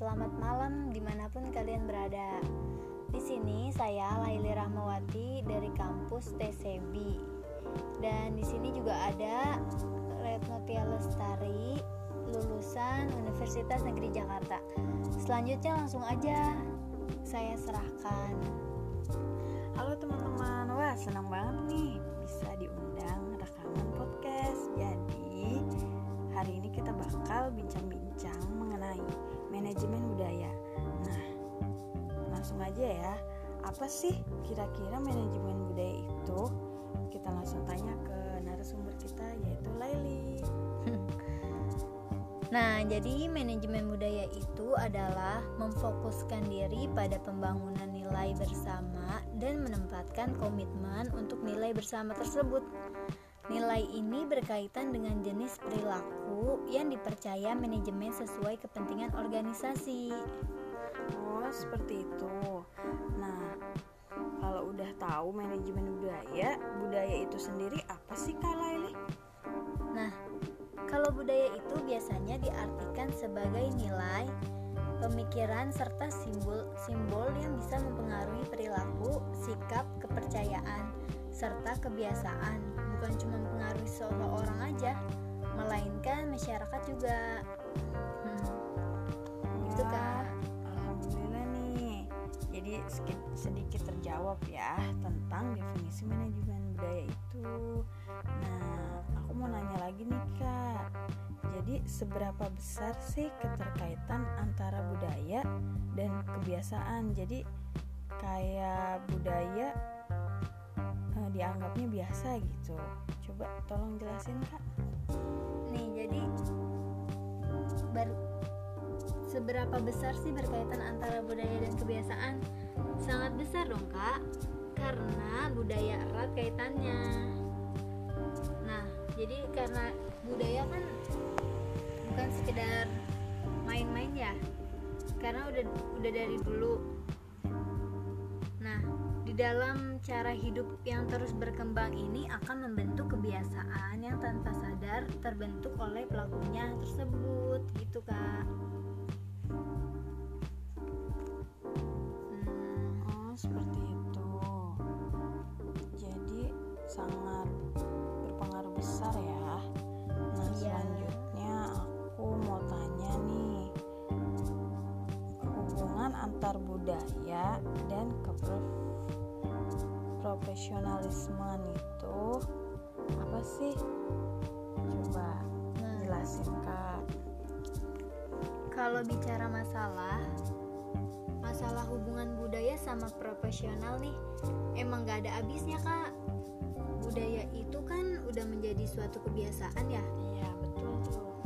selamat malam di mana pun kalian berada. Di sini saya Laili Rahmawati dari kampus TCB dan di sini juga ada Retno Tia Lestari lulusan Universitas Negeri Jakarta. Selanjutnya langsung aja saya serahkan. Halo teman-teman, wah senang banget nih bisa diundang rekaman podcast. Jadi hari ini kita bakal bincang-bincang mengenai manajemen budaya. Nah, langsung aja ya. Apa sih kira-kira manajemen budaya itu? Kita langsung tanya ke narasumber kita yaitu Laili. Nah, jadi manajemen budaya itu adalah memfokuskan diri pada pembangunan nilai bersama dan menempatkan komitmen untuk nilai bersama tersebut. Nilai ini berkaitan dengan jenis perilaku yang dipercaya manajemen sesuai kepentingan organisasi. Oh, seperti itu. Nah, kalau udah tahu manajemen budaya, budaya itu sendiri apa sih Kak Laili? Nah, kalau budaya itu biasanya diartikan sebagai nilai, pemikiran serta simbol-simbol yang bisa mempengaruhi perilaku, sikap, kepercayaan, serta kebiasaan. Bukan cuma mempengaruhi seseorang aja melainkan masyarakat juga. Hmm. itu kak. Alhamdulillah nih. Jadi sedikit terjawab ya tentang definisi manajemen budaya itu. Nah aku mau nanya lagi nih kak. Jadi seberapa besar sih keterkaitan antara budaya dan kebiasaan? Jadi kayak budaya dianggapnya biasa gitu. Coba tolong jelasin kak. Nih jadi ber seberapa besar sih berkaitan antara budaya dan kebiasaan? Sangat besar dong kak karena budaya erat kaitannya. Nah jadi karena budaya kan bukan sekedar main-main ya. Karena udah udah dari dulu dalam cara hidup yang terus berkembang ini akan membentuk kebiasaan yang tanpa sadar terbentuk oleh pelakunya tersebut gitu kak. Hmm, oh seperti itu. Jadi sangat berpengaruh besar ya. Nah iya. selanjutnya aku mau tanya nih. Hubungan antar budaya dan keprof profesionalisme itu apa sih? Coba nah. jelasin kak. Kalau bicara masalah masalah hubungan budaya sama profesional nih emang gak ada habisnya kak. Budaya itu kan udah menjadi suatu kebiasaan ya? Iya betul.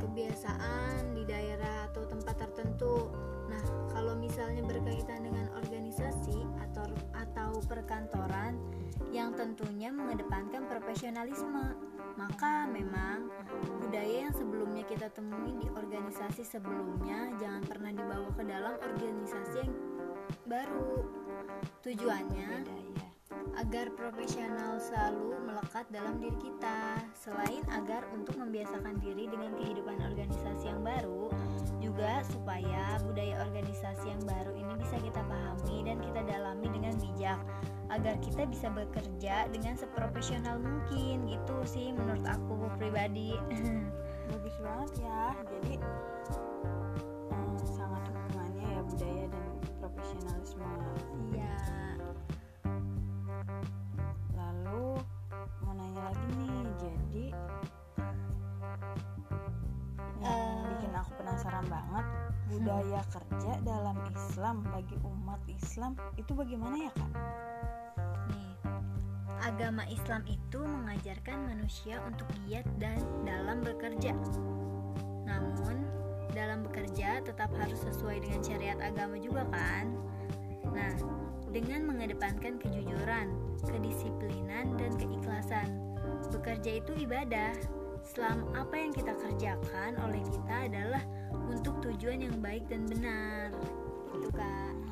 Kebiasaan di daerah atau tempat tertentu. Nah kalau misalnya berkaitan dengan organisasi atau atau perkantoran yang tentunya mengedepankan profesionalisme. Maka memang budaya yang sebelumnya kita temui di organisasi sebelumnya jangan pernah dibawa ke dalam organisasi yang baru. Tujuannya agar profesional selalu melekat dalam diri kita. Selain agar untuk membiasakan diri dengan kehidupan organisasi yang baru, juga supaya budaya organisasi yang baru ini bisa kita pahami agar kita bisa bekerja dengan seprofesional mungkin gitu sih menurut aku pribadi. Bagus banget ya. Jadi um, sangat hubungannya ya budaya dan profesionalisme. Iya. Lalu mau nanya lagi nih jadi uh, bikin aku penasaran banget. Budaya hmm. kerja dalam Islam bagi umat Islam itu bagaimana ya kak? Agama Islam itu mengajarkan manusia untuk giat dan dalam bekerja. Namun, dalam bekerja tetap harus sesuai dengan syariat agama juga kan? Nah, dengan mengedepankan kejujuran, kedisiplinan, dan keikhlasan. Bekerja itu ibadah. Selama apa yang kita kerjakan oleh kita adalah untuk tujuan yang baik dan benar. Itu kan?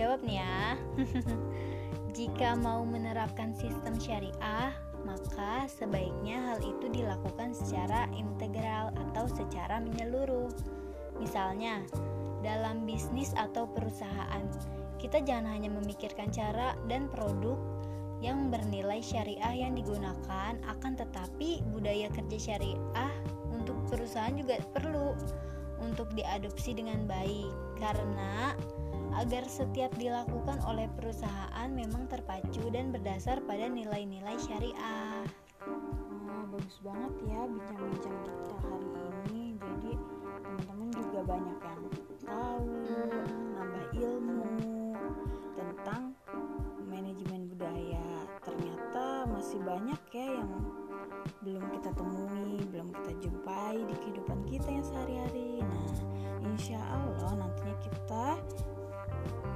Jawab nih ya. Jika mau menerapkan sistem syariah, maka sebaiknya hal itu dilakukan secara integral atau secara menyeluruh. Misalnya, dalam bisnis atau perusahaan, kita jangan hanya memikirkan cara dan produk yang bernilai syariah yang digunakan, akan tetapi budaya kerja syariah untuk perusahaan juga perlu untuk diadopsi dengan baik karena agar setiap dilakukan oleh perusahaan memang terpacu dan berdasar pada nilai-nilai syariah. Nah, bagus banget ya bincang-bincang kita hari ini. Jadi teman-teman juga banyak yang tahu, nambah ilmu tentang manajemen budaya. Ternyata masih banyak ya yang belum kita temui, belum kita jumpai di kehidupan kita yang sehari-hari. Insya Allah nantinya kita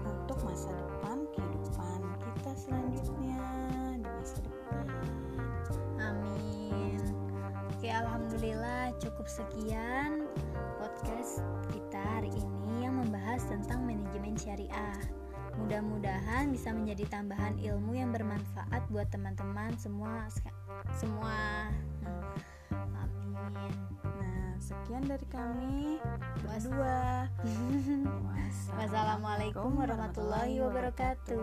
untuk masa depan kehidupan kita selanjutnya di masa depan. Amin. Oke, alhamdulillah cukup sekian podcast kita hari ini yang membahas tentang manajemen syariah. Mudah-mudahan bisa menjadi tambahan ilmu yang bermanfaat buat teman-teman semua semua. Amin. Sekian dari kami berdua. Wassalamualaikum warahmatullahi wabarakatuh.